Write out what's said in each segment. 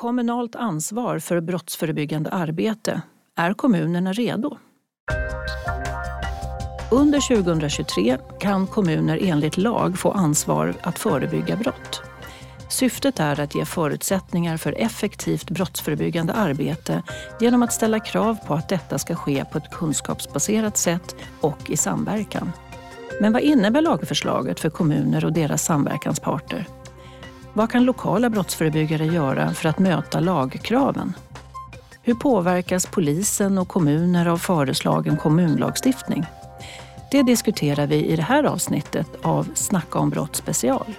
Kommunalt ansvar för brottsförebyggande arbete. Är kommunerna redo? Under 2023 kan kommuner enligt lag få ansvar att förebygga brott. Syftet är att ge förutsättningar för effektivt brottsförebyggande arbete genom att ställa krav på att detta ska ske på ett kunskapsbaserat sätt och i samverkan. Men vad innebär lagförslaget för kommuner och deras samverkansparter? Vad kan lokala brottsförebyggare göra för att möta lagkraven? Hur påverkas polisen och kommuner av föreslagen kommunlagstiftning? Det diskuterar vi i det här avsnittet av Snacka om brott special.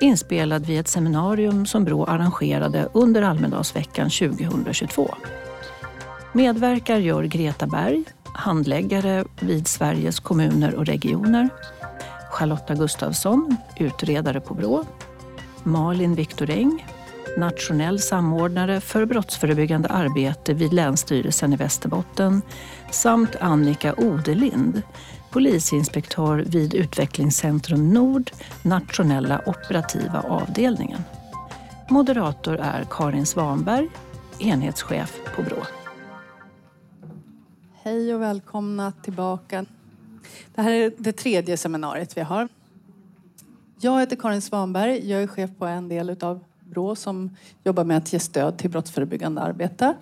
Inspelad vid ett seminarium som Brå arrangerade under Almedalsveckan 2022. Medverkar gör Greta Berg, handläggare vid Sveriges kommuner och regioner. Charlotta Gustafsson, utredare på Brå. Malin Viktoräng, nationell samordnare för brottsförebyggande arbete vid Länsstyrelsen i Västerbotten samt Annika Odelind, polisinspektör vid Utvecklingscentrum Nord, nationella operativa avdelningen. Moderator är Karin Svanberg, enhetschef på Brå. Hej och välkomna tillbaka. Det här är det tredje seminariet vi har. Jag heter Karin Svanberg. Jag är chef på en del av Brå som jobbar med att ge stöd till brottsförebyggande arbete.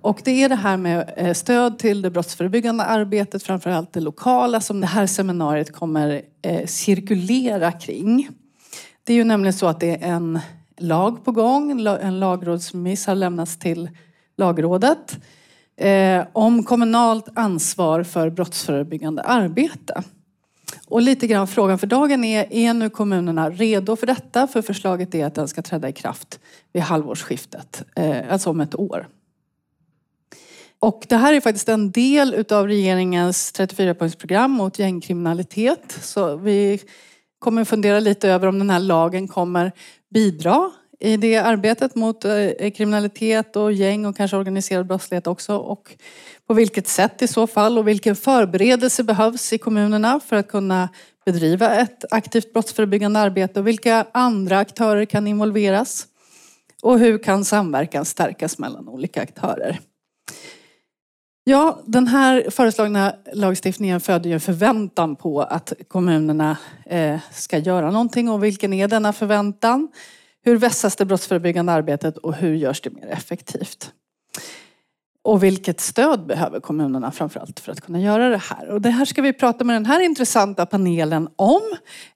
Och det är det här med eh, stöd till det brottsförebyggande arbetet, framförallt det lokala, som det här seminariet kommer eh, cirkulera kring. Det är ju nämligen så att det är en lag på gång. En lagrådsremiss har lämnats till lagrådet eh, om kommunalt ansvar för brottsförebyggande arbete. Och lite grann frågan för dagen är, är nu kommunerna redo för detta? För förslaget är att den ska träda i kraft vid halvårsskiftet, eh, alltså om ett år. Och det här är faktiskt en del utav regeringens 34-punktsprogram mot gängkriminalitet. Så vi kommer fundera lite över om den här lagen kommer bidra i det arbetet mot eh, kriminalitet och gäng och kanske organiserad brottslighet också. Och på vilket sätt i så fall och vilken förberedelse behövs i kommunerna för att kunna bedriva ett aktivt brottsförebyggande arbete och vilka andra aktörer kan involveras? Och hur kan samverkan stärkas mellan olika aktörer? Ja, den här föreslagna lagstiftningen föder ju en förväntan på att kommunerna eh, ska göra någonting och vilken är denna förväntan? Hur vässas det brottsförebyggande arbetet och hur görs det mer effektivt? Och vilket stöd behöver kommunerna framförallt för att kunna göra det här? Och det här ska vi prata med den här intressanta panelen om.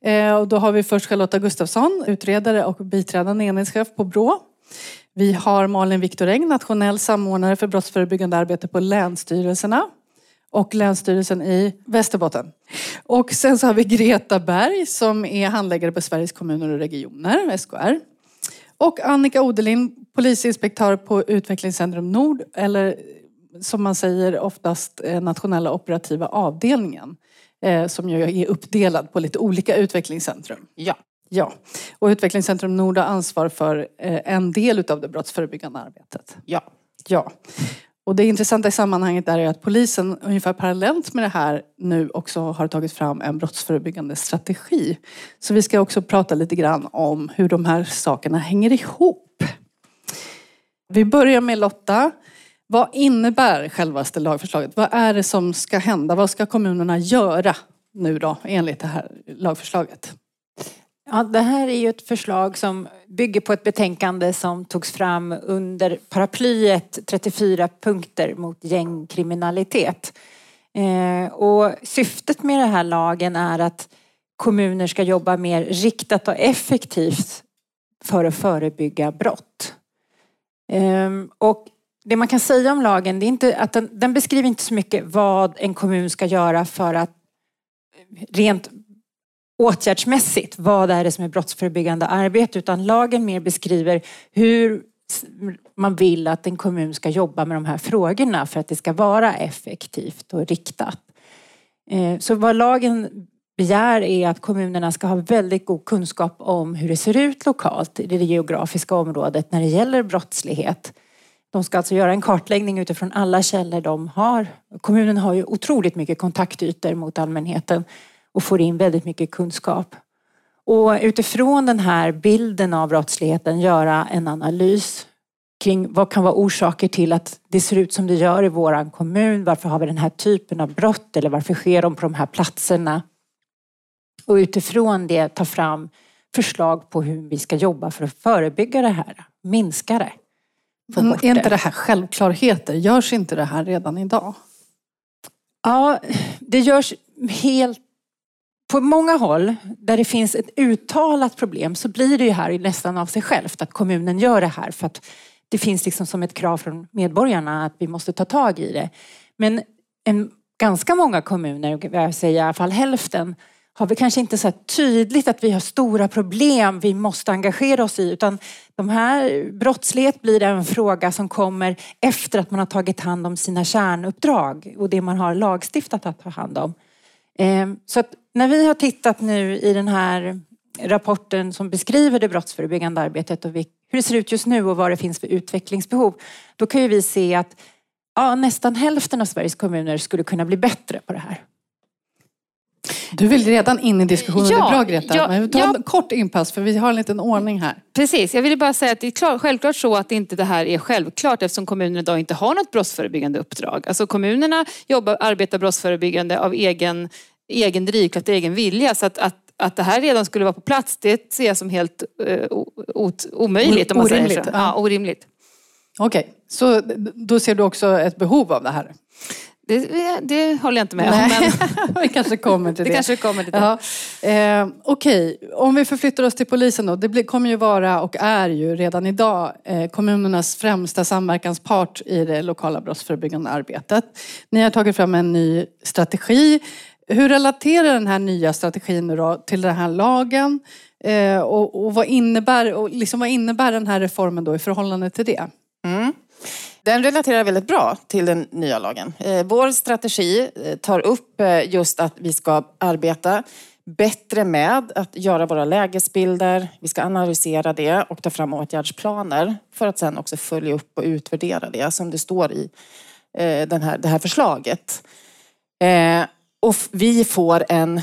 Eh, och då har vi först Charlotta Gustafsson, utredare och biträdande enhetschef på Brå. Vi har Malin Viktoräng, nationell samordnare för brottsförebyggande arbete på länsstyrelserna och Länsstyrelsen i Västerbotten. Och sen så har vi Greta Berg som är handläggare på Sveriges kommuner och regioner, SKR. Och Annika Odelind, polisinspektör på Utvecklingscentrum Nord, eller som man säger oftast eh, nationella operativa avdelningen. Eh, som ju är uppdelad på lite olika utvecklingscentrum. Ja. Ja. Och Utvecklingscentrum Nord har ansvar för eh, en del utav det brottsförebyggande arbetet. Ja. Ja. Och det intressanta i sammanhanget är att polisen ungefär parallellt med det här nu också har tagit fram en brottsförebyggande strategi. Så vi ska också prata lite grann om hur de här sakerna hänger ihop. Vi börjar med Lotta. Vad innebär självaste lagförslaget? Vad är det som ska hända? Vad ska kommunerna göra nu då enligt det här lagförslaget? Ja, det här är ju ett förslag som bygger på ett betänkande som togs fram under paraplyet 34 punkter mot gängkriminalitet. Eh, och syftet med den här lagen är att kommuner ska jobba mer riktat och effektivt för att förebygga brott. Ehm, och det man kan säga om lagen, det är inte att den, den beskriver inte så mycket vad en kommun ska göra för att rent åtgärdsmässigt, vad är det som är brottsförebyggande arbete? Utan lagen mer beskriver hur man vill att en kommun ska jobba med de här frågorna för att det ska vara effektivt och riktat. Eh, så vad lagen begär är att kommunerna ska ha väldigt god kunskap om hur det ser ut lokalt i det geografiska området när det gäller brottslighet. De ska alltså göra en kartläggning utifrån alla källor de har. Kommunen har ju otroligt mycket kontaktytor mot allmänheten och får in väldigt mycket kunskap. Och utifrån den här bilden av brottsligheten göra en analys kring vad kan vara orsaker till att det ser ut som det gör i våran kommun. Varför har vi den här typen av brott eller varför sker de på de här platserna? Och utifrån det ta fram förslag på hur vi ska jobba för att förebygga det här, minska det. Men är inte det här självklarheter? Görs inte det här redan idag? Ja, det görs helt på många håll där det finns ett uttalat problem så blir det ju här nästan av sig självt att kommunen gör det här för att det finns liksom som ett krav från medborgarna att vi måste ta tag i det. Men en, ganska många kommuner, jag säger i alla fall hälften, har vi kanske inte så tydligt att vi har stora problem vi måste engagera oss i utan de här brottslighet blir en fråga som kommer efter att man har tagit hand om sina kärnuppdrag och det man har lagstiftat att ta hand om. Ehm, så att när vi har tittat nu i den här rapporten som beskriver det brottsförebyggande arbetet och hur det ser ut just nu och vad det finns för utvecklingsbehov. Då kan ju vi se att ja, nästan hälften av Sveriges kommuner skulle kunna bli bättre på det här. Du vill redan in i diskussionen, ja, det är bra Greta. Ja, Men ta ja. en kort inpass för vi har en liten ordning här. Precis, jag ville bara säga att det är klar, självklart så att inte det här är självklart eftersom kommunerna idag inte har något brottsförebyggande uppdrag. Alltså kommunerna jobbar, arbetar brottsförebyggande av egen, egen drivkraft, egen vilja. Så att, att, att det här redan skulle vara på plats, det ser jag som helt uh, ot, omöjligt. Om man Orimligt, säger så. ja. Orimligt. Okej, så då ser du också ett behov av det här? Det, det håller jag inte med om. Men vi kanske kommer till det det. kanske kommer till det. Ja. Eh, Okej, om vi förflyttar oss till polisen då. Det blir, kommer ju vara och är ju redan idag eh, kommunernas främsta samverkanspart i det lokala brottsförebyggande arbetet. Ni har tagit fram en ny strategi. Hur relaterar den här nya strategin då till den här lagen? Eh, och, och, vad, innebär, och liksom vad innebär den här reformen då i förhållande till det? Mm. Den relaterar väldigt bra till den nya lagen. Eh, Vår strategi eh, tar upp eh, just att vi ska arbeta bättre med att göra våra lägesbilder. Vi ska analysera det och ta fram åtgärdsplaner för att sen också följa upp och utvärdera det som det står i eh, den här, det här förslaget. Och vi får en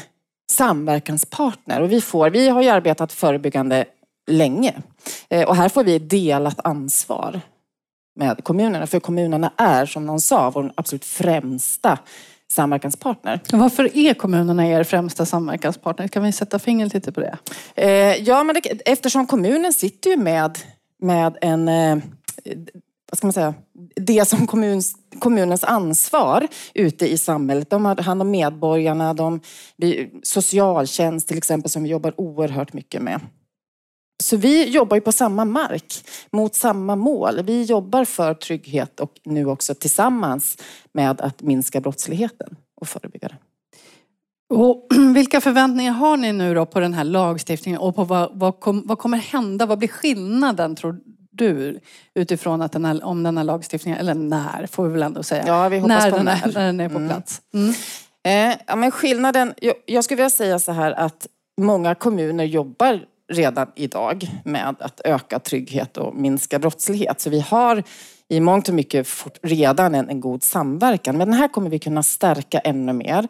samverkanspartner och vi, får, vi har ju arbetat förebyggande länge och här får vi delat ansvar med kommunerna. För kommunerna är, som någon sa, vår absolut främsta samverkanspartner. Varför är kommunerna er främsta samverkanspartner? Kan vi sätta fingret lite på det? Eh, ja, men det, eftersom kommunen sitter ju med, med en eh, vad ska man säga, det som kommuns, kommunens ansvar ute i samhället. De har hand om medborgarna, de, socialtjänst till exempel som vi jobbar oerhört mycket med. Så vi jobbar ju på samma mark, mot samma mål. Vi jobbar för trygghet och nu också tillsammans med att minska brottsligheten och förebygga det. Och vilka förväntningar har ni nu då på den här lagstiftningen och på vad, vad, kom, vad kommer hända? Vad blir skillnaden tror du utifrån att den här, om den här lagstiftningen, eller när får vi väl ändå säga. Ja, vi hoppas när, på den är, när den är på Mm. plats. Mm. Eh, ja, men skillnaden, jag, jag skulle vilja säga så här att många kommuner jobbar redan idag med att öka trygghet och minska brottslighet. Så vi har i mångt och mycket fort, redan en, en god samverkan. Men den här kommer vi kunna stärka ännu mer.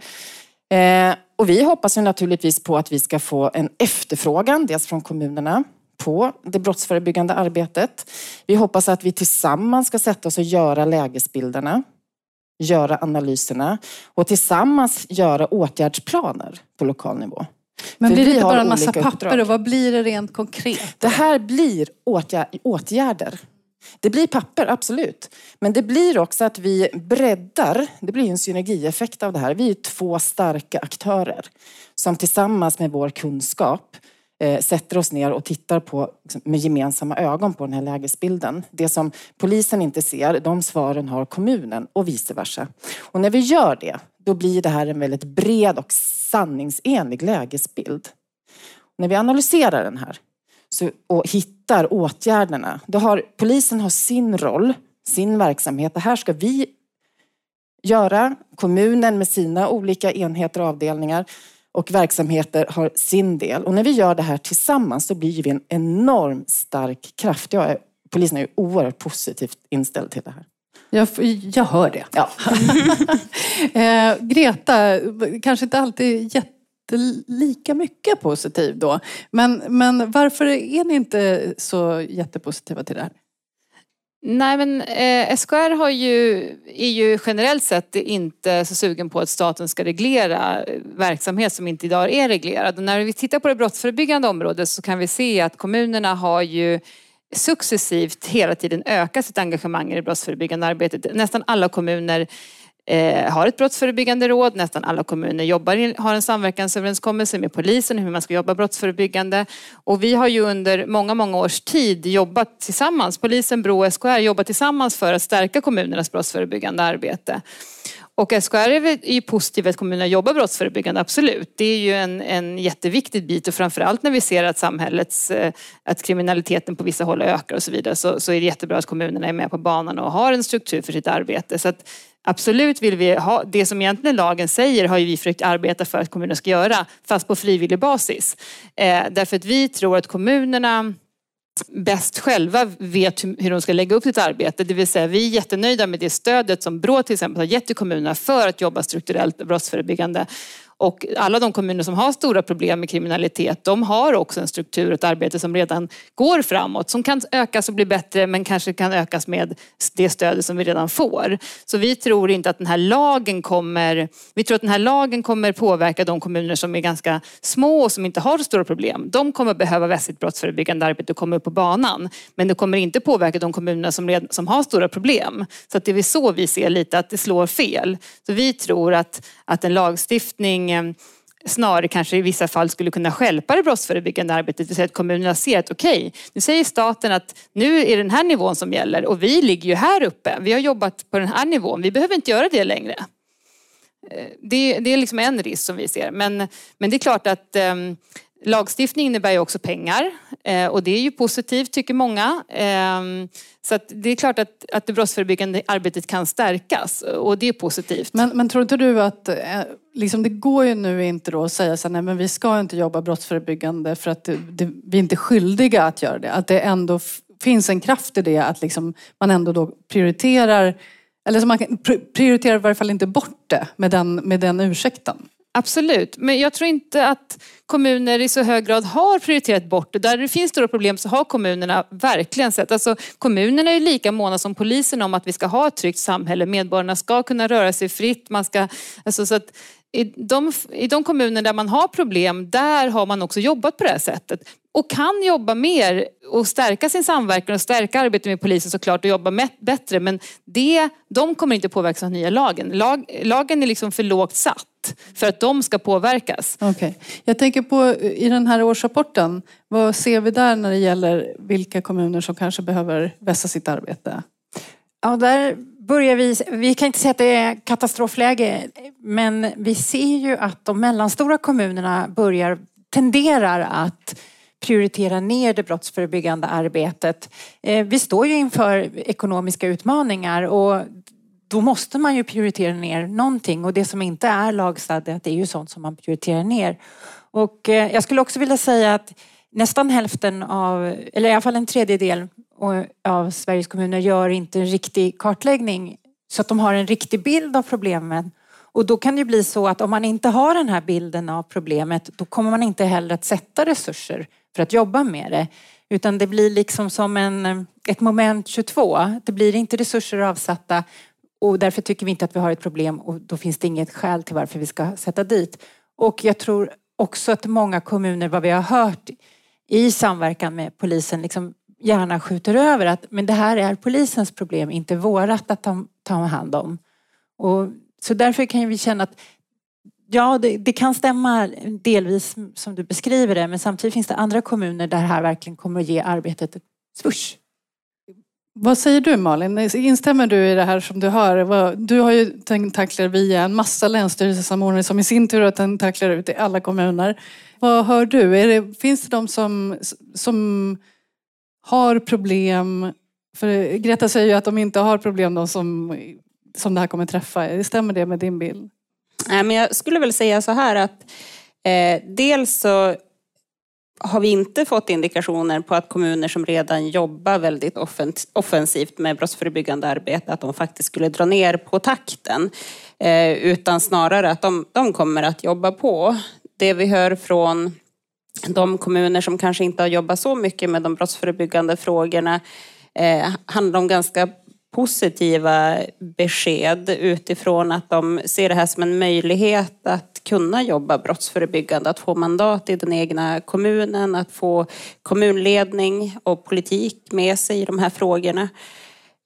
Eh, och vi hoppas ju naturligtvis på att vi ska få en efterfrågan, dels från kommunerna, på det brottsförebyggande arbetet. Vi hoppas att vi tillsammans ska sätta oss och göra lägesbilderna, göra analyserna och tillsammans göra åtgärdsplaner på lokal nivå. Men För blir det inte bara en massa papper uppdrag. och vad blir det rent konkret? Det här blir åtgär- åtgärder. Det blir papper, absolut. Men det blir också att vi breddar. Det blir en synergieffekt av det här. Vi är två starka aktörer som tillsammans med vår kunskap eh, sätter oss ner och tittar på liksom, med gemensamma ögon på den här lägesbilden. Det som polisen inte ser, de svaren har kommunen och vice versa. Och när vi gör det, då blir det här en väldigt bred och sanningsenlig lägesbild. När vi analyserar den här så, och hittar åtgärderna, då har polisen har sin roll, sin verksamhet. Det här ska vi göra. Kommunen med sina olika enheter och avdelningar och verksamheter har sin del. Och när vi gör det här tillsammans så blir vi en enormt stark kraft. Jag är, polisen är ju oerhört positivt inställd till det här. Jag, jag hör det. Ja. eh, Greta, kanske inte alltid jättelika mycket positiv då. Men, men varför är ni inte så jättepositiva till det här? Nej men eh, SKR har ju, är ju generellt sett inte så sugen på att staten ska reglera eh, verksamhet som inte idag är reglerad. Och när vi tittar på det brottsförebyggande området så kan vi se att kommunerna har ju successivt hela tiden ökat sitt engagemang i det brottsförebyggande arbetet. Nästan alla kommuner eh, har ett brottsförebyggande råd. Nästan alla kommuner jobbar, har en samverkansöverenskommelse med polisen hur man ska jobba brottsförebyggande. Och vi har ju under många, många års tid jobbat tillsammans, polisen, Brå och SKR jobbat tillsammans för att stärka kommunernas brottsförebyggande arbete. Och SKR är ju positiva att kommunerna jobbar brottsförebyggande, absolut. Det är ju en, en jätteviktig bit och framförallt när vi ser att samhällets, eh, att kriminaliteten på vissa håll ökar och så vidare så, så är det jättebra att kommunerna är med på banan och har en struktur för sitt arbete. Så att Absolut vill vi ha, det som egentligen lagen säger har ju vi försökt arbeta för att kommunerna ska göra, fast på frivillig basis. Eh, därför att vi tror att kommunerna bäst själva vet hur de ska lägga upp sitt arbete. Det vill säga vi är jättenöjda med det stödet som Brå till exempel har gett till kommunerna för att jobba strukturellt brottsförebyggande. Och alla de kommuner som har stora problem med kriminalitet, de har också en struktur och ett arbete som redan går framåt. Som kan ökas och bli bättre men kanske kan ökas med det stödet som vi redan får. Så vi tror inte att den här lagen kommer, vi tror att den här lagen kommer påverka de kommuner som är ganska små och som inte har så stora problem. De kommer behöva vässigt brottsförebyggande arbete och komma upp på banan. Men det kommer inte påverka de kommuner som, redan, som har stora problem. Så att det är så vi ser lite att det slår fel. Så vi tror att, att en lagstiftning Eh, snarare kanske i vissa fall skulle kunna skälpa det brottsförebyggande arbetet. Det vill säga att kommunerna ser att okej, okay, nu säger staten att nu är det den här nivån som gäller och vi ligger ju här uppe. Vi har jobbat på den här nivån. Vi behöver inte göra det längre. Eh, det, det är liksom en risk som vi ser. Men, men det är klart att eh, Lagstiftning innebär ju också pengar eh, och det är ju positivt tycker många. Ehm, så att det är klart att, att det brottsförebyggande arbetet kan stärkas och det är positivt. Men, men tror inte du att eh, liksom det går ju nu inte då att säga så här, nej men vi ska inte jobba brottsförebyggande för att det, det, vi är inte skyldiga att göra det. Att det ändå finns en kraft i det att liksom man ändå då prioriterar eller så man prioriterar i varje fall inte bort det med den, med den ursäkten. Absolut, men jag tror inte att kommuner i så hög grad har prioriterat bort det. Där det finns stora problem så har kommunerna verkligen sett, alltså kommunerna är lika måna som polisen om att vi ska ha ett tryggt samhälle. Medborgarna ska kunna röra sig fritt. Man ska, alltså så att i de, I de kommuner där man har problem, där har man också jobbat på det här sättet. Och kan jobba mer och stärka sin samverkan och stärka arbetet med polisen såklart och jobba bättre. Men det, de kommer inte påverkas av nya lagen. Lag, lagen är liksom för lågt satt för att de ska påverkas. Okay. Jag tänker på i den här årsrapporten, vad ser vi där när det gäller vilka kommuner som kanske behöver vässa sitt arbete? Ja, där börjar vi, vi kan inte säga att det är katastrofläge, men vi ser ju att de mellanstora kommunerna börjar, tenderar att prioritera ner det brottsförebyggande arbetet. Eh, vi står ju inför ekonomiska utmaningar och då måste man ju prioritera ner någonting och det som inte är lagstadgat är ju sånt som man prioriterar ner. Och eh, jag skulle också vilja säga att nästan hälften av, eller i alla fall en tredjedel av Sveriges kommuner gör inte en riktig kartläggning så att de har en riktig bild av problemen. Och då kan det bli så att om man inte har den här bilden av problemet då kommer man inte heller att sätta resurser för att jobba med det. Utan det blir liksom som en, ett moment 22. Det blir inte resurser avsatta och därför tycker vi inte att vi har ett problem och då finns det inget skäl till varför vi ska sätta dit. Och jag tror också att många kommuner, vad vi har hört i samverkan med polisen, liksom gärna skjuter över att men det här är polisens problem, inte vårat att ta, ta hand om. Och, så därför kan vi känna att ja, det, det, kan stämma delvis som du beskriver det men samtidigt finns det andra kommuner där det här verkligen kommer att ge arbetet ett swoosh. Vad säger du Malin? Instämmer du i det här som du hör? Du har ju tentakler via en massa länsstyrelsesamordnare som i sin tur har tentakler ut i alla kommuner. Vad hör du? Det, finns det de som, som har problem? För Greta säger ju att de inte har problem de som, som det här kommer träffa. Stämmer det med din bild? Nej, men jag skulle väl säga så här att eh, dels så har vi inte fått indikationer på att kommuner som redan jobbar väldigt offensivt med brottsförebyggande arbete, att de faktiskt skulle dra ner på takten. Eh, utan snarare att de, de kommer att jobba på. Det vi hör från de kommuner som kanske inte har jobbat så mycket med de brottsförebyggande frågorna eh, handlar om ganska positiva besked utifrån att de ser det här som en möjlighet att kunna jobba brottsförebyggande, att få mandat i den egna kommunen, att få kommunledning och politik med sig i de här frågorna.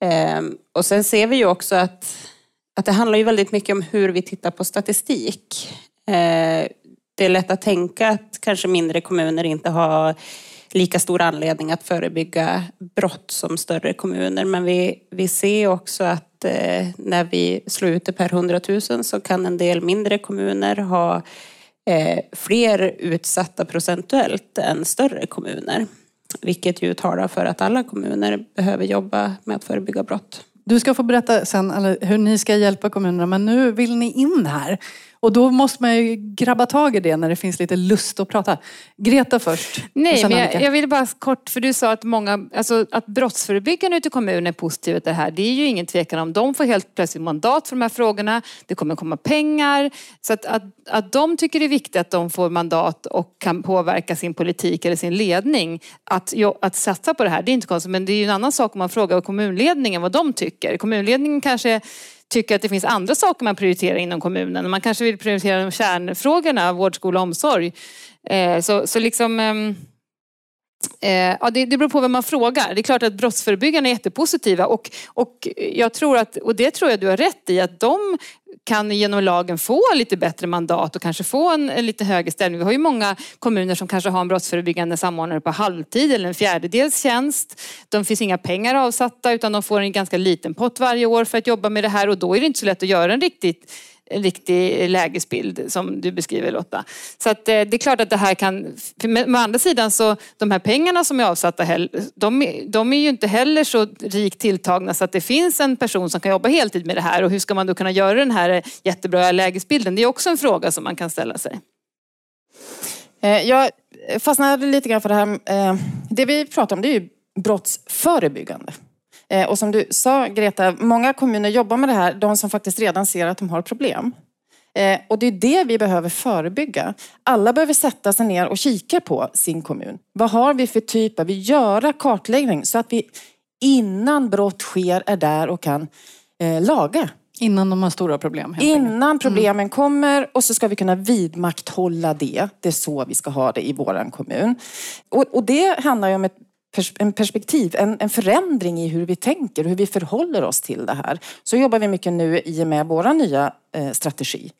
Ehm, och sen ser vi ju också att, att det handlar ju väldigt mycket om hur vi tittar på statistik. Ehm, det är lätt att tänka att kanske mindre kommuner inte har lika stor anledning att förebygga brott som större kommuner. Men vi, vi ser också att eh, när vi slår ut det per 100 000 så kan en del mindre kommuner ha eh, fler utsatta procentuellt än större kommuner. Vilket ju talar för att alla kommuner behöver jobba med att förebygga brott. Du ska få berätta sen hur ni ska hjälpa kommunerna men nu vill ni in här. Och då måste man ju grabba tag i det när det finns lite lust att prata. Greta först. Nej, men jag, jag vill bara kort, för du sa att många, alltså att brottsförebyggande ute i kommunen är positiva till det här. Det är ju ingen tvekan om. De får helt plötsligt mandat för de här frågorna. Det kommer komma pengar. Så att, att, att de tycker det är viktigt att de får mandat och kan påverka sin politik eller sin ledning. Att, att satsa på det här, det är inte konstigt. Men det är ju en annan sak om man frågar kommunledningen vad de tycker. Kommunledningen kanske tycker att det finns andra saker man prioriterar inom kommunen. Man kanske vill prioritera kärnfrågorna, vård, skola och omsorg. Eh, så, så liksom ehm, eh, Ja, det, det beror på vem man frågar. Det är klart att brottsförebyggarna är jättepositiva och, och jag tror att, och det tror jag du har rätt i, att de kan genom lagen få lite bättre mandat och kanske få en, en, lite högre ställning. Vi har ju många kommuner som kanske har en brottsförebyggande samordnare på halvtid eller en fjärdedels tjänst. De finns inga pengar avsatta utan de får en ganska liten pott varje år för att jobba med det här och då är det inte så lätt att göra en riktigt riktig lägesbild som du beskriver Lotta. Så att eh, det är klart att det här kan, men å andra sidan så de här pengarna som är avsatta, de, de är ju inte heller så rikt tilltagna så att det finns en person som kan jobba heltid med det här och hur ska man då kunna göra den här eh, jättebra lägesbilden? Det är också en fråga som man kan ställa sig. Eh, jag fastnade lite grann för det här, det vi pratar om det är ju brottsförebyggande. Eh, och som du sa Greta, många kommuner jobbar med det här, de som faktiskt redan ser att de har problem. Eh, och det är det vi behöver förebygga. Alla behöver sätta sig ner och kika på sin kommun. Vad har vi för typ vi göra kartläggning så att vi innan brott sker är där och kan eh, laga. Innan de har stora problem? Innan mm. problemen mm. kommer och så ska vi kunna vidmakthålla det. Det är så vi ska ha det i våran kommun. Och, och det handlar ju om ett en perspektiv, en, en förändring i hur vi tänker, och hur vi förhåller oss till det här. Så jobbar vi mycket nu i och med vår nya eh, strategi.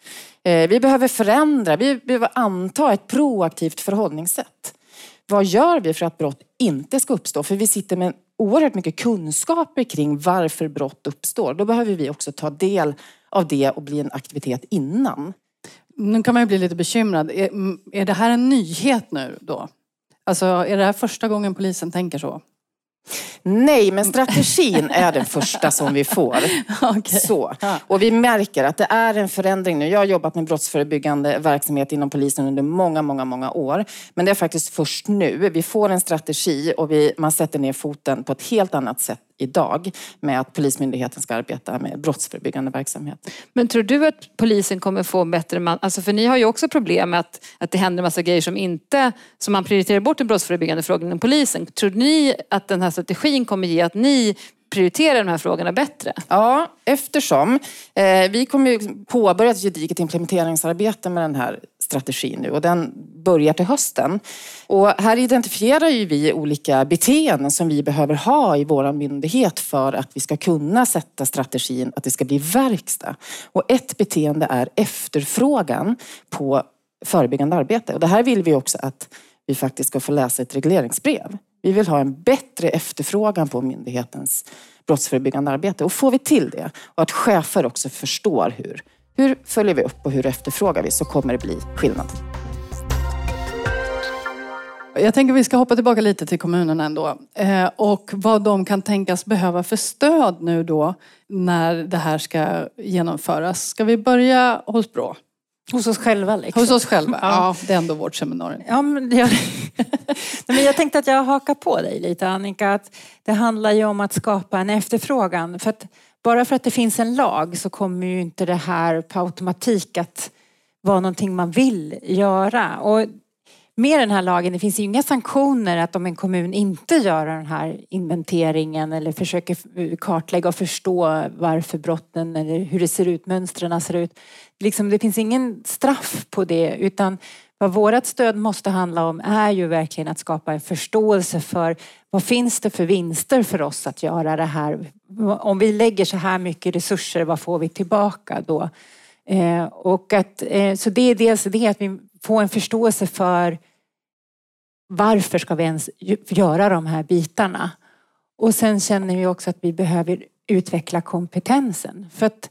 Eh, vi behöver förändra, vi behöver anta ett proaktivt förhållningssätt. Vad gör vi för att brott inte ska uppstå? För vi sitter med oerhört mycket kunskaper kring varför brott uppstår. Då behöver vi också ta del av det och bli en aktivitet innan. Nu kan man ju bli lite bekymrad. Är, är det här en nyhet nu då? Alltså, är det här första gången polisen tänker så? Nej, men strategin är den första som vi får. okay. så. Och vi märker att det är en förändring nu. Jag har jobbat med brottsförebyggande verksamhet inom polisen under många, många, många år. Men det är faktiskt först nu vi får en strategi och vi, man sätter ner foten på ett helt annat sätt idag med att Polismyndigheten ska arbeta med brottsförebyggande verksamhet. Men tror du att polisen kommer få bättre man... Alltså för ni har ju också problem med att, att det händer massa grejer som inte... Som man prioriterar bort den brottsförebyggande frågan inom polisen. Tror ni att den här strategin kommer ge att ni prioritera de här frågorna bättre? Ja, eftersom eh, vi kommer ju påbörja ett gediget implementeringsarbete med den här strategin nu och den börjar till hösten. Och här identifierar ju vi olika beteenden som vi behöver ha i vår myndighet för att vi ska kunna sätta strategin att det ska bli verkstad. Och ett beteende är efterfrågan på förebyggande arbete. Och det här vill vi också att vi faktiskt ska få läsa ett regleringsbrev. Vi vill ha en bättre efterfrågan på myndighetens brottsförebyggande arbete. Och får vi till det och att chefer också förstår hur, hur följer vi upp och hur efterfrågar vi så kommer det bli skillnad. Jag tänker vi ska hoppa tillbaka lite till kommunerna ändå. Eh, och vad de kan tänkas behöva för stöd nu då när det här ska genomföras. Ska vi börja hos Brå? Hos oss själva liksom. Hos oss själva, ja. Det är ändå vårt seminarium. Ja, men, jag, men jag tänkte att jag hakar på dig lite Annika. Att det handlar ju om att skapa en efterfrågan. För att bara för att det finns en lag så kommer ju inte det här på automatik att vara någonting man vill göra. Och med den här lagen, det finns ju inga sanktioner att om en kommun inte gör den här inventeringen eller försöker kartlägga och förstå varför brotten eller hur det ser ut, mönstren ser ut. Liksom, det finns ingen straff på det utan vad vårt stöd måste handla om är ju verkligen att skapa en förståelse för vad finns det för vinster för oss att göra det här? Om vi lägger så här mycket resurser, vad får vi tillbaka då? Eh, och att, eh, så det är dels det att vi får en förståelse för varför ska vi ens göra de här bitarna? Och sen känner vi också att vi behöver utveckla kompetensen. För att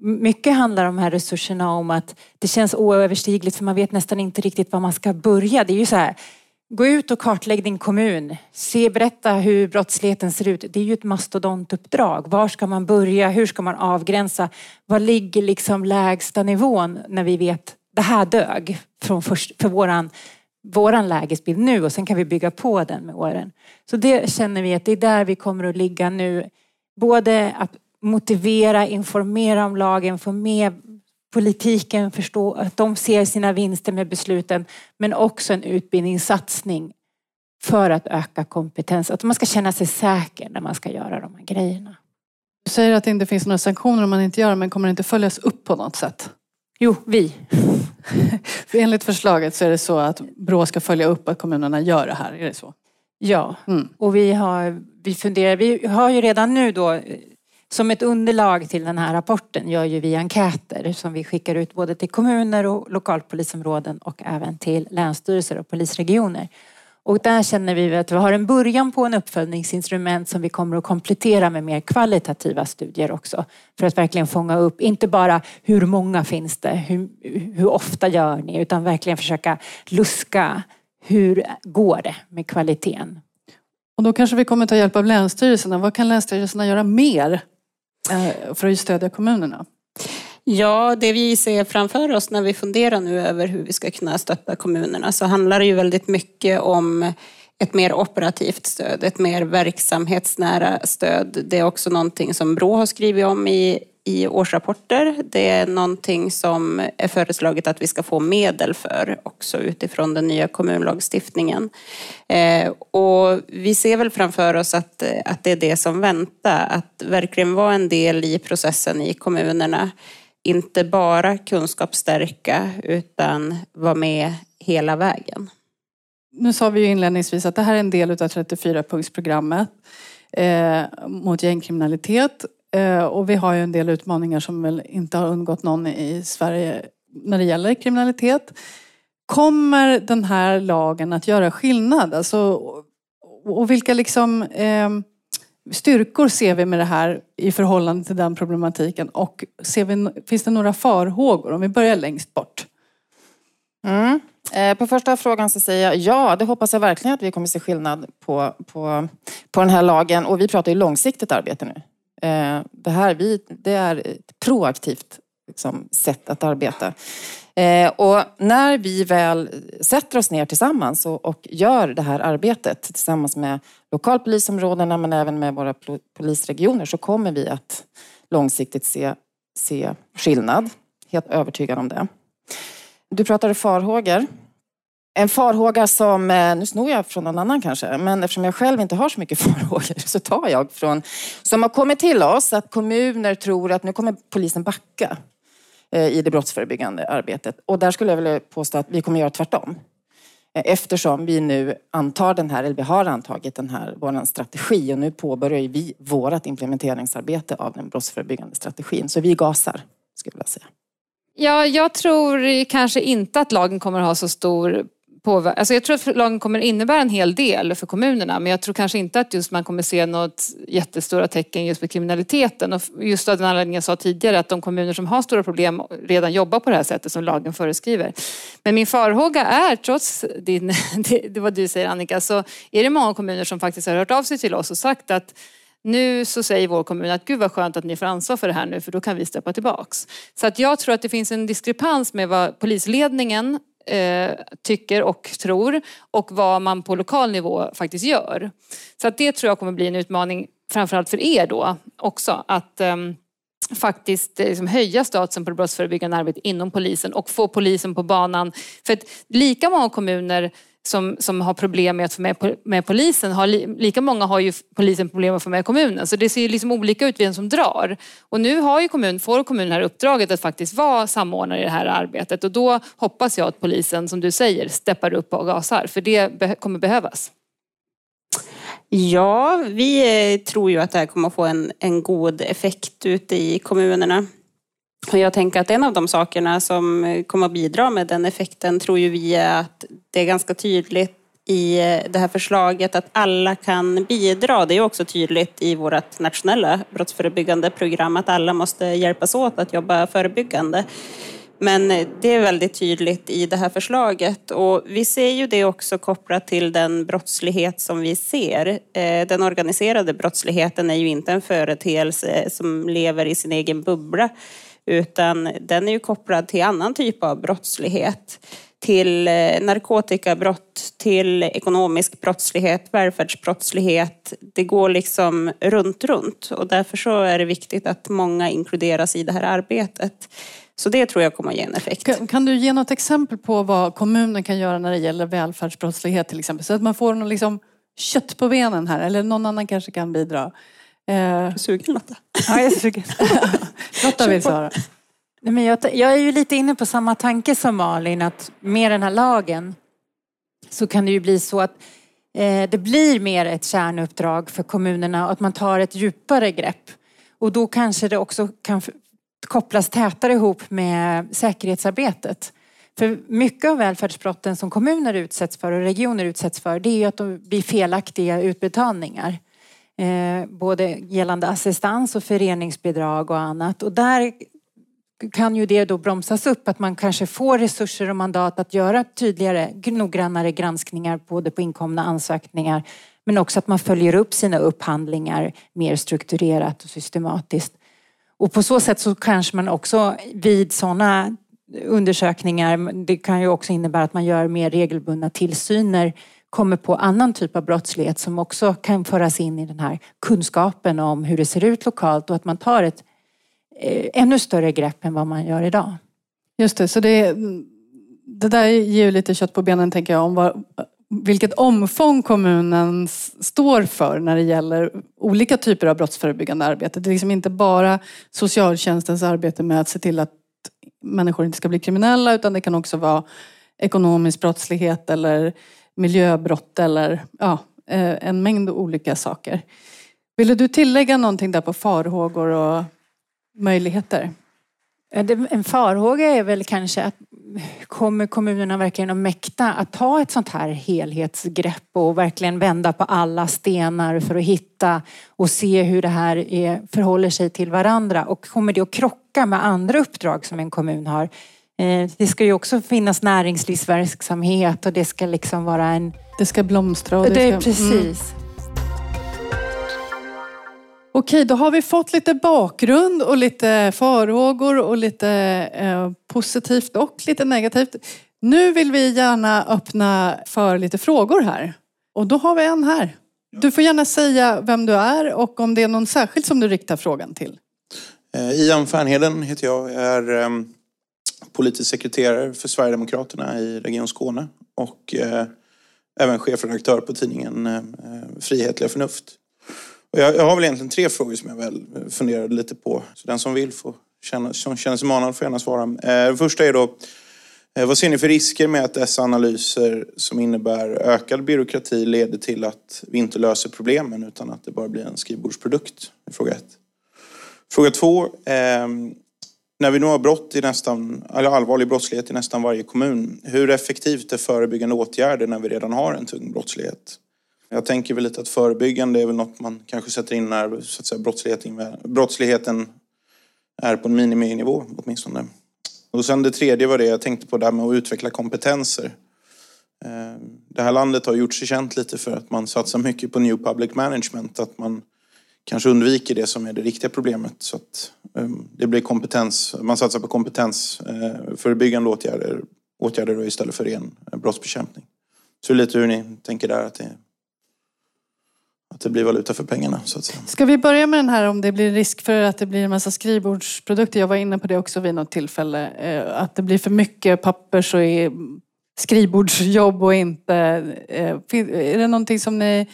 mycket handlar de här resurserna om att det känns oöverstigligt för man vet nästan inte riktigt var man ska börja. Det är ju så här, gå ut och kartlägg din kommun. Se, berätta hur brottsligheten ser ut. Det är ju ett mastodontuppdrag. Var ska man börja? Hur ska man avgränsa? Var ligger liksom lägsta nivån när vi vet det här dög från först, för våran, våran lägesbild nu och sen kan vi bygga på den med åren. Så det känner vi att det är där vi kommer att ligga nu. Både att motivera, informera om lagen, få med politiken, förstå att de ser sina vinster med besluten, men också en utbildningssatsning för att öka kompetens. Att man ska känna sig säker när man ska göra de här grejerna. Du säger att det inte finns några sanktioner om man inte gör det, men kommer det inte följas upp på något sätt? Jo, vi. För enligt förslaget så är det så att Brå ska följa upp att kommunerna gör det här, är det så? Ja, mm. och vi har, vi funderar, vi har ju redan nu då som ett underlag till den här rapporten gör ju vi enkäter som vi skickar ut både till kommuner och lokalpolisområden och även till länsstyrelser och polisregioner. Och där känner vi att vi har en början på en uppföljningsinstrument som vi kommer att komplettera med mer kvalitativa studier också. För att verkligen fånga upp, inte bara hur många finns det, hur, hur ofta gör ni, utan verkligen försöka luska hur går det med kvaliteten. Och då kanske vi kommer ta hjälp av länsstyrelserna. Vad kan länsstyrelserna göra mer eh, för att stödja kommunerna? Ja, det vi ser framför oss när vi funderar nu över hur vi ska kunna stötta kommunerna så handlar det ju väldigt mycket om ett mer operativt stöd, ett mer verksamhetsnära stöd. Det är också någonting som Brå har skrivit om i i årsrapporter. Det är någonting som är föreslaget att vi ska få medel för också utifrån den nya kommunlagstiftningen. Eh, och vi ser väl framför oss att, att det är det som väntar, att verkligen vara en del i processen i kommunerna. Inte bara kunskapsstärka utan vara med hela vägen. Nu sa vi ju inledningsvis att det här är en del av 34-punktsprogrammet eh, mot gängkriminalitet Eh, och vi har ju en del utmaningar som väl inte har undgått någon i Sverige när det gäller kriminalitet. Kommer den här lagen att göra skillnad? Alltså, och vilka liksom, eh, styrkor ser vi med det här i förhållande till den problematiken? Och ser vi, finns det några farhågor? Om vi börjar längst bort. Mm. Eh, på första frågan så säger jag ja, det hoppas jag verkligen att vi kommer se skillnad på, på, på den här lagen. Och vi pratar ju långsiktigt arbete nu. Eh, det här vi, det är ett proaktivt liksom, sätt att arbeta. Eh, och när vi väl sätter oss ner tillsammans och, och gör det här arbetet tillsammans med lokalpolisområdena men även med våra polisregioner så kommer vi att långsiktigt se, se skillnad. Helt övertygad om det. Du pratade farhågor. En farhåga som, eh, nu snor jag från någon annan kanske, men eftersom jag själv inte har så mycket farhågor så tar jag från, som har kommit till oss, att kommuner tror att nu kommer polisen backa eh, i det brottsförebyggande arbetet. Och där skulle jag vilja påstå att vi kommer göra tvärtom. Eftersom vi nu antar den här, eller vi har antagit den här, vår strategi och nu påbörjar vi vårt implementeringsarbete av den brottsförebyggande strategin. Så vi gasar, skulle jag vilja säga. Ja, jag tror kanske inte att lagen kommer att ha så stor påverka. Alltså jag tror att lagen kommer innebära en hel del för kommunerna men jag tror kanske inte att just man kommer se något jättestora tecken just med kriminaliteten. Och just av den anledningen jag sa tidigare att de kommuner som har stora problem redan jobbar på det här sättet som lagen föreskriver. Men min farhåga är, trots din, det, vad du säger Annika, så är det många kommuner som faktiskt har hört av sig till oss och sagt att nu så säger vår kommun att gud vad skönt att ni får ansvar för det här nu för då kan vi steppa tillbaks. Så att jag tror att det finns en diskrepans med vad polisledningen eh, tycker och tror och vad man på lokal nivå faktiskt gör. Så att det tror jag kommer bli en utmaning framförallt för er då också att ehm, eh, faktiskt liksom höja statusen på det brottsförebyggande arbetet inom polisen och få polisen på banan. För att lika många kommuner som, som har problem med att få med, med polisen, har li, lika många har ju polisen problem med att få med kommunen. Så det ser liksom olika ut vem som drar. Och nu har ju kommun, får kommunen här uppdraget att faktiskt vara samordnare i det här arbetet och då hoppas jag att polisen, som du säger, steppar upp och gasar. För det be kommer behövas. Ja, vi eh, tror ju att det här kommer att få en, en god effekt ute i kommunerna. Och jag tänker att en av de sakerna som kommer att bidra med den effekten tror ju vi är att det är ganska tydligt i eh, det här förslaget att alla kan bidra. Det är också tydligt i vårt nationella brottsförebyggande program att alla måste hjälpas åt att jobba förebyggande. Men eh, det är väldigt tydligt i det här förslaget och vi ser ju det också kopplat till den brottslighet som vi ser. Eh, den organiserade brottsligheten är ju inte en företeelse som lever i sin egen bubbla utan den är ju kopplad till annan typ av brottslighet. Till eh, narkotikabrott, till ekonomisk brottslighet, välfärdsbrottslighet. Det går liksom runt, runt och därför så är det viktigt att många inkluderas i det här arbetet. Så det tror jag kommer att ge en effekt. Kan, kan, du ge något exempel på vad kommunen kan göra när det gäller välfärdsbrottslighet till exempel? Så att man får någon liksom kött på benen här eller någon annan kanske kan bidra. Eh... Sugen Lotta? Ja, jag är sugen. Lotta vill svara. Nej, men jag, jag är ju lite inne på samma tanke som Malin att med den här lagen så kan det ju bli så att eh, det blir mer ett kärnuppdrag för kommunerna och att man tar ett djupare grepp. Och då kanske det också kan kopplas tätare ihop med säkerhetsarbetet. För mycket av välfärdsbrotten som kommuner utsätts för och regioner utsätts för det är ju att det blir felaktiga utbetalningar. Eh, både gällande assistans och föreningsbidrag och annat. Och där kan ju det då bromsas upp att man kanske får resurser och mandat att göra tydligare, noggrannare granskningar både på inkomna ansökningar men också att man följer upp sina upphandlingar mer strukturerat och systematiskt. Och på så sätt så kanske man också vid sådana undersökningar, det kan ju också innebära att man gör mer regelbundna tillsyner, kommer på annan typ av brottslighet som också kan föras in i den här kunskapen om hur det ser ut lokalt och att man tar ett eh, ännu större grepp än vad man gör idag. Just det, så det, det där ger ju lite kött på benen tänker jag om vad, vilket omfång kommunen står för när det gäller olika typer av brottsförebyggande arbete. Det är liksom inte bara socialtjänstens arbete med att se till att människor inte ska bli kriminella utan det kan också vara ekonomisk brottslighet eller miljöbrott eller ja, eh, en mängd olika saker. Ville du tillägga någonting där på farhågor och möjligheter? En farhåga är väl kanske att kommer kommunerna verkligen att mäkta att ta ett sånt här helhetsgrepp och verkligen vända på alla stenar för att hitta och se hur det här är, förhåller sig till varandra och kommer det att krocka med andra uppdrag som en kommun har? Eh, det ska ju också finnas näringslivsverksamhet och det ska liksom vara en... Det ska blomstra. Och det, det ska... Precis. Mm. Okej, då har vi fått lite bakgrund och lite farhågor och lite eh, positivt och lite negativt. Nu vill vi gärna öppna för lite frågor här. Och då har vi en här. Du får gärna säga vem du är och om det är någon särskild som du riktar frågan till. Eh, Ian Fernheden heter jag. Jag är eh, politisk sekreterare för Sverigedemokraterna i Region Skåne och eh, även chefredaktör på tidningen eh, Frihetliga Förnuft. Jag, jag, har väl egentligen tre frågor som jag väl eh, funderade lite på. Så den som vill får känna, som känner sig manad får gärna svara. Eh, den första är då, eh, vad ser ni för risker med att dessa analyser som innebär ökad byråkrati leder till att vi inte löser problemen utan att det bara blir en skrivbordsprodukt? Fråga ett. Fråga två. Ehm, när vi nu har brott i nästan, eller allvarlig brottslighet i nästan varje kommun, hur effektivt är förebyggande åtgärder när vi redan har en tung brottslighet? Jag tänker väl lite att förebyggande är väl något man kanske sätter in när så att säga, brottsligheten, brottsligheten är på en miniminivå åtminstone. Och sen det tredje var det jag tänkte på, det här med att utveckla kompetenser. Eh, det här landet har gjort sig känt lite för att man satsar mycket på new public management. Att man kanske undviker det som är det riktiga problemet. Så att ehm, det blir kompetens, man satsar på kompetensförebyggande eh, åtgärder, åtgärder istället för ren eh, brottsbekämpning. Så lite hur ni tänker där att det att det blir valuta för pengarna. Så att säga. Ska vi börja med den här om det blir risk för att det blir en massa skrivbordsprodukter? Jag var inne på det också vid något tillfälle. Eh, att det blir för mycket pappers och skrivbordsjobb och inte... Är det någonting som ni...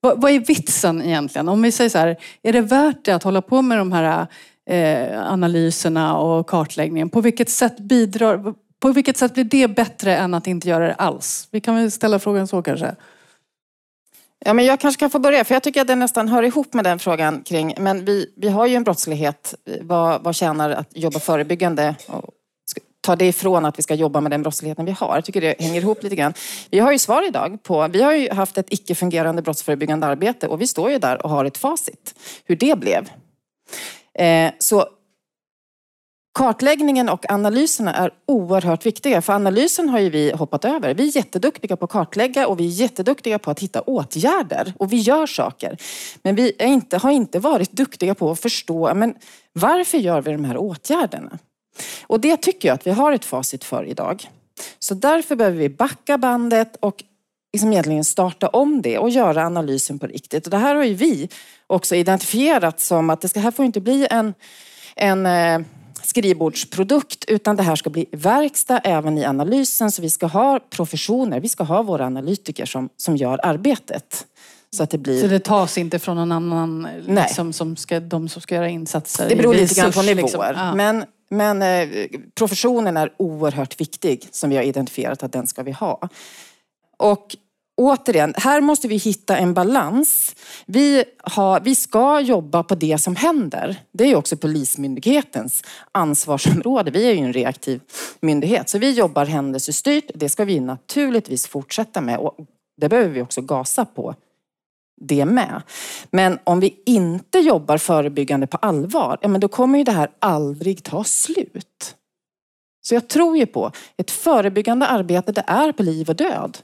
Vad, vad är vitsen egentligen? Om vi säger så här, är det värt det att hålla på med de här eh, analyserna och kartläggningen? På vilket sätt bidrar... På vilket sätt blir det bättre än att inte göra det alls? Vi kan väl ställa frågan så kanske. Ja, men jag kanske kan få börja, för jag tycker att det nästan hör ihop med den frågan kring, men vi, vi har ju en brottslighet. Eh, vad, vad tjänar att jobba förebyggande? Och ta det ifrån att vi ska jobba med den brottsligheten vi har. Jag tycker det hänger ihop lite grann. Vi har ju svar idag på, vi har ju haft ett icke-fungerande brottsförebyggande arbete och vi står ju där och har ett facit hur det blev. Eh, så Kartläggningen och analyserna är oerhört viktiga för analysen har ju vi hoppat över. Vi är jätteduktiga på att kartlägga och vi är jätteduktiga på att hitta åtgärder och vi gör saker. Men vi är inte, har inte varit duktiga på att förstå men varför gör vi de här åtgärderna? Och det tycker jag att vi har ett facit för idag. Så därför behöver vi backa bandet och liksom egentligen starta om det och göra analysen på riktigt. Och det här har ju vi också identifierat som att det här får inte bli en, en eh, skrivbordsprodukt utan det här ska bli verkstad även i analysen. Så vi ska ha professioner, vi ska ha våra analytiker som, som gör arbetet. Så att det blir... Så det tas inte från någon annan, liksom, som ska, de som ska göra insatser? Det beror lite grann på nivåer. liksom. Ja. Men, men eh, professionen är oerhört viktig som vi har identifierat att den ska vi ha. Och återigen, här måste vi hitta en balans. Vi, har, vi ska jobba på det som händer. Det är ju också Polismyndighetens ansvarsområde. Vi är ju en reaktiv myndighet. Så vi jobbar händelsestyrt. Det ska vi naturligtvis fortsätta med. Och det behöver vi också gasa på det med. Men om vi inte jobbar förebyggande på allvar, ja, men då kommer ju det här aldrig ta slut. Så jag tror ju på ett förebyggande arbete, det är på liv och död.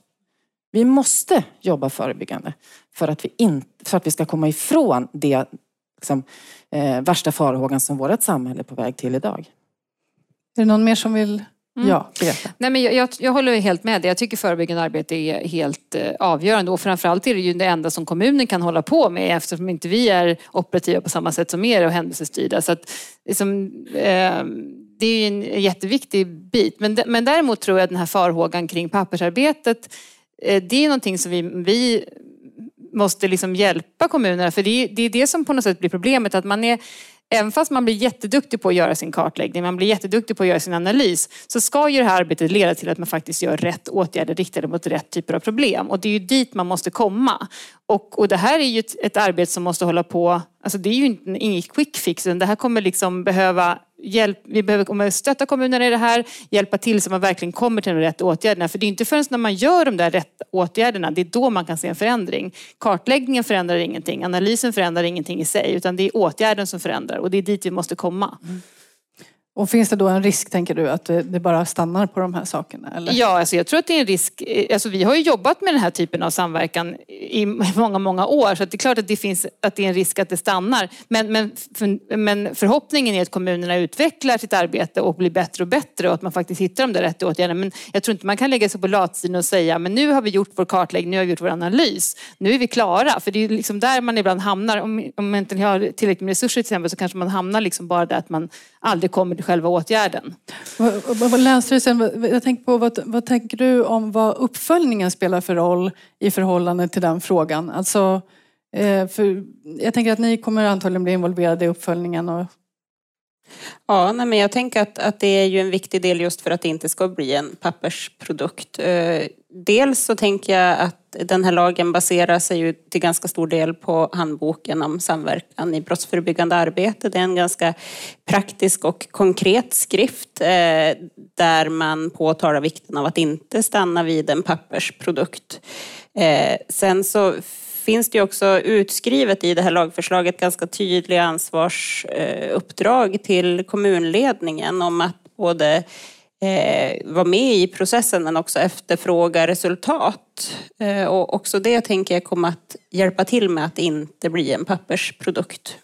Vi måste jobba förebyggande för att vi, in, för att vi ska komma ifrån det liksom, eh, värsta farhågan som vårt samhälle är på väg till idag. Är det någon mer som vill? Mm. Ja, berätta. Nej, men jag, jag, jag håller helt med dig. Jag tycker förebyggande arbete är helt eh, avgörande och framförallt är det ju det enda som kommunen kan hålla på med eftersom inte vi är operativa på samma sätt som er och händelsestyrda. Så att, liksom, eh, det är ju en jätteviktig bit. Men, men däremot tror jag att den här farhågan kring pappersarbetet eh, det är någonting som vi, vi måste liksom hjälpa kommunerna för det är, det är det som på något sätt blir problemet att man är Även fast man blir jätteduktig på att göra sin kartläggning, man blir jätteduktig på att göra sin analys, så ska ju det här arbetet leda till att man faktiskt gör rätt åtgärder riktade mot rätt typer av problem. Och det är ju dit man måste komma. Och, och det här är ju ett, ett arbete som måste hålla på, alltså det är ju inte, inget quick fix, utan det här kommer liksom behöva hjälp, vi behöver kommer stötta kommunerna i det här, hjälpa till så man verkligen kommer till de rätta åtgärderna. För det är inte förrän när man gör de där rätta åtgärderna, det är då man kan se en förändring. Kartläggningen förändrar ingenting, analysen förändrar ingenting i sig, utan det är åtgärden som förändrar och det är dit vi måste komma. Mm. Och finns det då en risk, tänker du, att det bara stannar på de här sakerna? Eller? Ja, alltså jag tror att det är en risk. Eh, alltså vi har ju jobbat med den här typen av samverkan i många, många år. Så att det är klart att det finns att det är en risk att det stannar. Men, men, för, men förhoppningen är att kommunerna utvecklar sitt arbete och blir bättre och bättre och att man faktiskt hittar de där rätta åtgärderna. Men jag tror inte man kan lägga sig på latsidan och säga men nu har vi gjort vår kartläggning, nu har vi gjort vår analys. Nu är vi klara. För det är ju liksom där man ibland hamnar. Om, om man inte har tillräckligt med resurser till exempel så kanske man hamnar liksom bara där att man aldrig kommer till själva åtgärden. Vad- vad- vad- Länsstyrelsen, vad- jag tänker på, vad, vad tänker du om vad uppföljningen spelar för roll i förhållande till den frågan? Alltså, eh, för jag tänker att ni kommer antagligen bli involverade i uppföljningen. Och, Ja, nej, men jag tänker att, att det är ju en viktig del just för att det inte ska bli en pappersprodukt. Eh, dels så tänker jag att den här lagen baserar sig ju till ganska stor del på handboken om samverkan i brottsförebyggande arbete. Det är en ganska praktisk och konkret skrift eh, där man påtalar vikten av att inte stanna vid en pappersprodukt. Eh, sen så finns det ju också utskrivet i det här lagförslaget ganska tydliga ansvarsuppdrag till kommunledningen om att både eh, vara med i processen men också efterfråga resultat. Eh, och också det tänker jag kommer att hjälpa till med att det inte bli en pappersprodukt.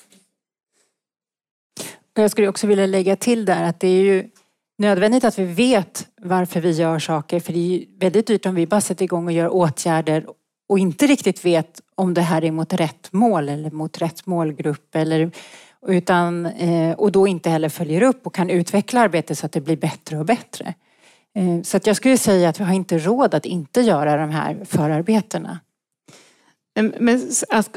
Jag skulle också vilja lägga till där att det är ju nödvändigt att vi vet varför vi gör saker. För det är ju väldigt dyrt om vi bara sätter igång och gör åtgärder och inte riktigt vet om det här är mot rätt mål eller mot rätt målgrupp eller utan, eh, och då inte heller följer upp och kan utveckla arbetet så att det blir bättre och bättre. Eh, så att jag skulle säga att vi har inte råd att inte göra de här förarbetena. Men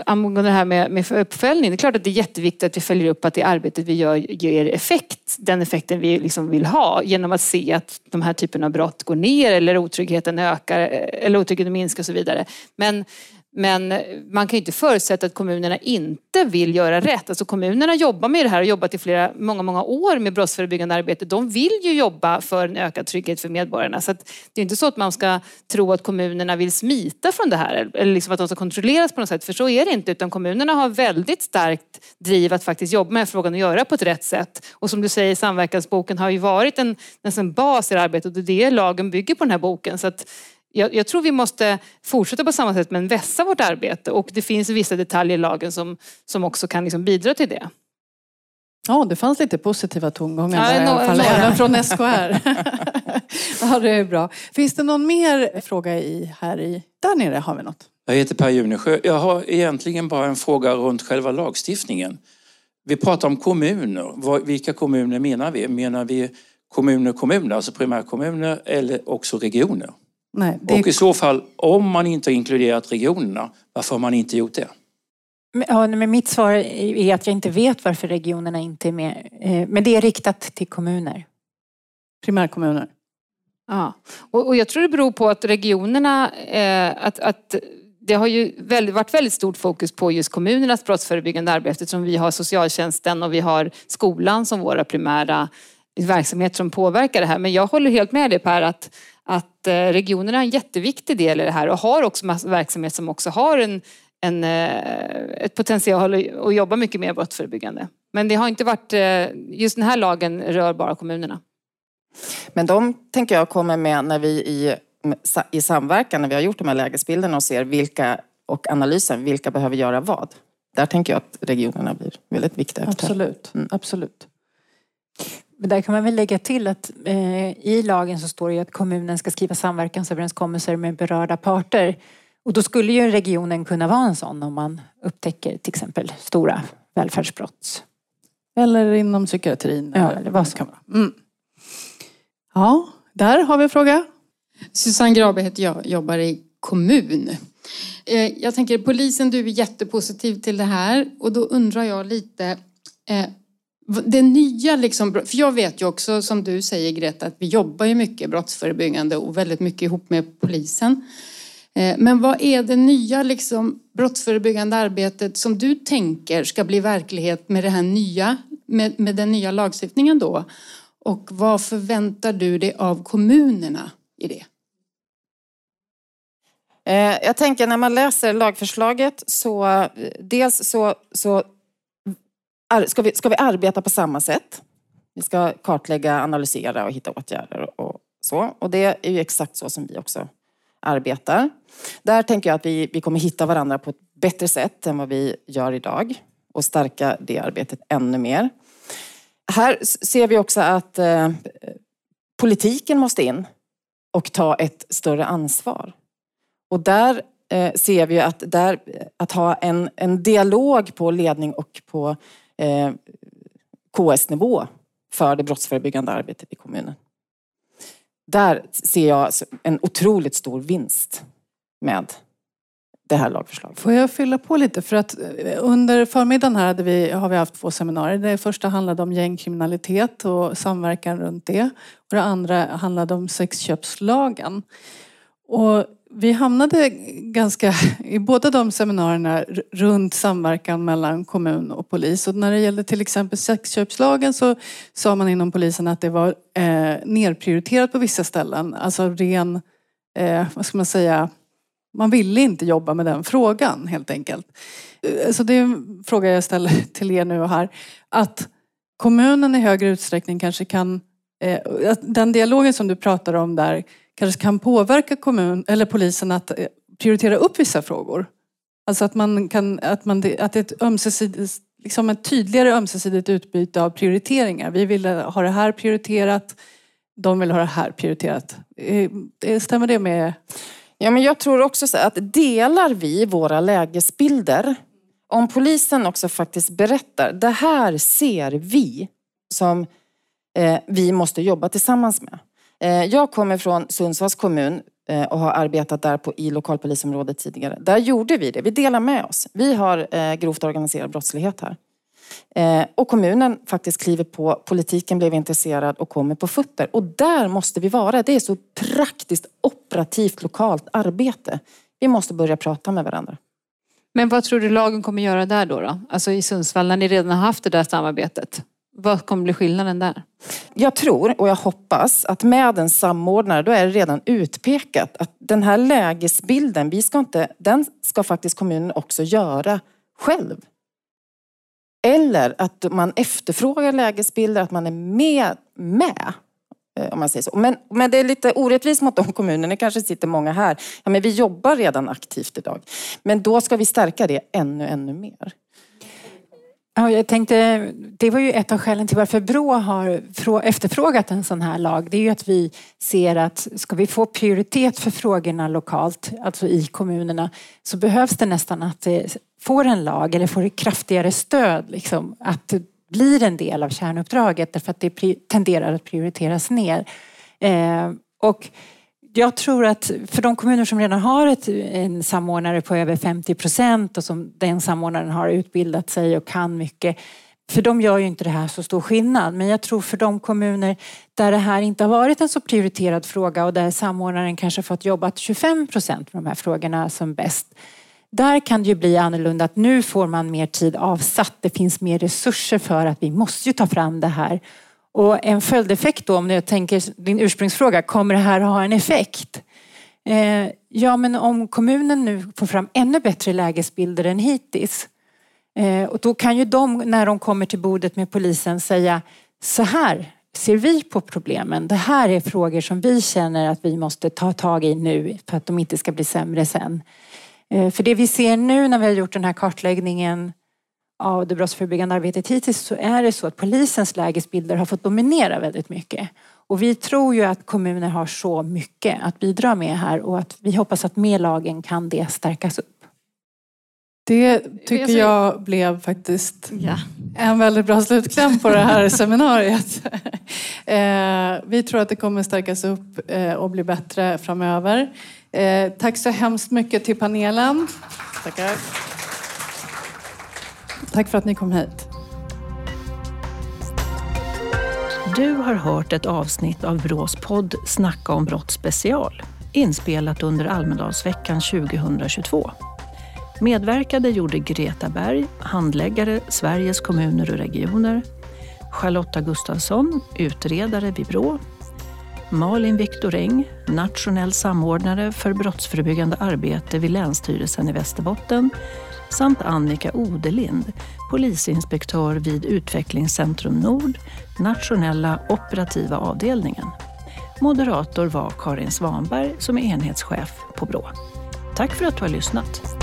angående det här med, med uppföljning, det är klart att det är jätteviktigt att vi följer upp att det arbetet vi gör ger effekt, den effekten vi liksom vill ha genom att se att de här typen av brott går ner eller otryggheten ökar eh, eller otryggheten minskar och så vidare. Men men man kan ju inte förutsätta att kommunerna inte vill göra rätt. Alltså kommunerna jobbar med det här och jobbat i flera, många, många år med brottsförebyggande arbete. De vill ju jobba för en ökad trygghet för medborgarna. Så det är inte så att man ska tro att kommunerna vill smita från det här eller liksom att de ska kontrolleras på något sätt. För så är det inte. Utan kommunerna har väldigt starkt driv att faktiskt jobba med frågan och göra på ett rätt sätt. Och som du säger, samverkansboken har ju varit en, en bas i arbetet och det är det lagen bygger på den här boken. Så att jag, jag, tror vi måste fortsätta på samma sätt men vässa vårt arbete och det finns vissa detaljer i lagen som, som också kan liksom bidra till det. Ja, det fanns lite positiva tongångar ja, där i alla fall, även från SKR. ja, det är bra. Finns det någon mer fråga i, här i... Där nere har vi något. Jag heter Per Junesjö. Jag har egentligen bara en fråga runt själva lagstiftningen. Vi pratar om kommuner. Vilka kommuner menar vi? Menar vi kommuner, kommuner, alltså primärkommuner eller också regioner? Nej, det... Och i så fall, om man inte har inkluderat regionerna, varför har man inte gjort det? Ja, men mitt svar är att jag inte vet varför regionerna inte är med. Eh, men det är riktat till kommuner. Primärkommuner. Ja, och, jag tror det beror på att regionerna, eh, att, att det har ju väldigt, varit väldigt stort fokus på just kommunernas brottsförebyggande arbete eftersom vi har socialtjänsten och vi har skolan som våra primära verksamheter som påverkar det här. Men jag håller helt med dig Per att att eh, regionerna är en jätteviktig del i det här och har också verksamhet som också har en, en, eh, ett potential att jobba mycket mer brottsförebyggande. Men det har inte varit, eh, just den här lagen rör bara kommunerna. Men de tänker jag kommer med när vi i, i samverkan, när vi har gjort de här lägesbilderna och ser vilka och analysen, vilka behöver göra vad. Där tänker jag att regionerna blir väldigt viktiga. Absolut, mm. absolut. Men där kan man väl lägga till att eh, i lagen så står det ju att kommunen ska skriva samverkansöverenskommelser med berörda parter. Och då skulle ju regionen kunna vara en sån om man upptäcker till exempel stora välfärdsbrott. Eller inom psykiatrin. Ja, eller vad som kan vara. Mm. Ja, där har vi en fråga. Susanne Grabe heter jag, jobbar i kommun. Eh, jag tänker polisen, du är jättepositiv till det här och då undrar jag lite eh, det nya liksom, för jag vet ju också som du säger Greta att vi jobbar ju mycket brottsförebyggande och väldigt mycket ihop med polisen. Eh, men vad är det nya liksom, brottsförebyggande arbetet som du tänker ska bli verklighet med, det här nya, med, med den nya lagstiftningen då? Och vad förväntar du dig av kommunerna i det? Eh, jag tänker när man läser lagförslaget så eh, dels så, så ska vi, ska vi arbeta på samma sätt. Vi ska kartlägga, analysera och hitta åtgärder och så. Och det är ju exakt så som vi också arbetar. Där tänker jag att vi, vi kommer hitta varandra på ett bättre sätt än vad vi gör idag och stärka det arbetet ännu mer. Här ser vi också att eh, politiken måste in och ta ett större ansvar. Och där eh, ser vi att, där, att ha en, en dialog på ledning och på eh, KS-nivå för det brottsförebyggande arbetet i kommunen. Där ser jag en otroligt stor vinst med det här lagförslaget. Får jag fylla på lite? För att eh, under förmiddagen här hade vi, har vi haft två seminarier. Det första handlade om gängkriminalitet och samverkan runt det. Och det andra handlade om sexköpslagen. Och vi hamnade ganska, i båda de seminarierna runt samverkan mellan kommun och polis. Och när det gällde till exempel sexköpslagen så sa man inom polisen att det var eh, nerprioriterat på vissa ställen. Alltså ren, eh, vad ska man säga, man ville inte jobba med den frågan helt enkelt. Eh, så det är en fråga jag ställer till er nu och här. Att kommunen i högre utsträckning kanske kan, eh, den dialogen som du pratar om där kanske kan påverka kommun, eller polisen att eh, prioritera upp vissa frågor. Alltså att, man kan, att, man, att det är ett, ömsesidigt, liksom ett tydligare ömsesidigt utbyte av prioriteringar. Vi vill ha det här prioriterat, de vill ha det här prioriterat. Eh, eh, stämmer det med Ja, men jag tror också så att delar vi våra lägesbilder, om polisen också faktiskt berättar, det här ser vi som eh, vi måste jobba tillsammans med. Eh, jag kommer från Sundsvalls kommun eh, och har arbetat där på, i lokalpolisområdet tidigare. Där gjorde vi det. Vi delar med oss. Vi har eh, grovt organiserad brottslighet här. Och kommunen faktiskt kliver på, politiken blev intresserad och kommer på fötter. Och där måste vi vara. Det är så praktiskt, operativt, lokalt arbete. Vi måste börja prata med varandra. Men vad tror du lagen kommer göra där då? då? Alltså i Sundsvall när ni redan har haft det där samarbetet. Vad kommer bli skillnaden där? Jag tror och jag hoppas att med en samordnare, då är det redan utpekat att den här lägesbilden, vi ska inte, den ska faktiskt kommunen också göra själv. Eller att man efterfrågar lägesbilder, att man är med, med eh, om man säger så. Men, men det är lite orättvist mot de kommunerna, det kanske sitter många här. Ja, men vi jobbar redan aktivt idag. Men då ska vi stärka det ännu, ännu mer. Ja, jag tänkte, det var ju ett av skälen till varför Brå har efterfrågat en sån här lag. Det är ju att vi ser att ska vi få prioritet för frågorna lokalt, alltså i kommunerna, så behövs det nästan att det får en lag eller får ett kraftigare stöd. Liksom, att det blir en del av kärnuppdraget därför att det tenderar att prioriteras ner. Eh, och jag tror att för de kommuner som redan har ett, en samordnare på över 50 procent och som den samordnaren har utbildat sig och kan mycket. För de gör ju inte det här så stor skillnad. Men jag tror för de kommuner där det här inte har varit en så prioriterad fråga och där samordnaren kanske fått jobba 25 procent med de här frågorna som bäst. Där kan det ju bli annorlunda att nu får man mer tid avsatt. Det finns mer resurser för att vi måste ju ta fram det här. Och en följdeffekt då, om jag tänker din ursprungsfråga, kommer det här att ha en effekt? Eh, ja, men om kommunen nu får fram ännu bättre lägesbilder än hittills eh, och då kan ju de, när de kommer till bordet med polisen, säga så här ser vi på problemen. Det här är frågor som vi känner att vi måste ta tag i nu för att de inte ska bli sämre sen. Eh, för det vi ser nu när vi har gjort den här kartläggningen av det brottsförebyggande arbetet hittills så är det så att polisens lägesbilder har fått dominera väldigt mycket. Och vi tror ju att kommuner har så mycket att bidra med här och att vi hoppas att med lagen kan det stärkas upp. Det tycker jag blev faktiskt ja. en väldigt bra slutkläm på det här seminariet. Eh, vi tror att det kommer stärkas upp eh, och bli bättre framöver. Eh, tack så hemskt mycket till panelen. Tackar. Tack för att ni kom hit. Du har hört ett avsnitt av Brås podd Snacka om brott special, inspelat under Almedalsveckan 2022. Medverkade gjorde Greta Berg, handläggare Sveriges kommuner och regioner, Charlotta Gustafsson, utredare vid Brå, Malin Viktoräng, nationell samordnare för brottsförebyggande arbete vid Länsstyrelsen i Västerbotten samt Annika Odelind, polisinspektör vid Utvecklingscentrum Nord, nationella operativa avdelningen. Moderator var Karin Svanberg som är enhetschef på Brå. Tack för att du har lyssnat.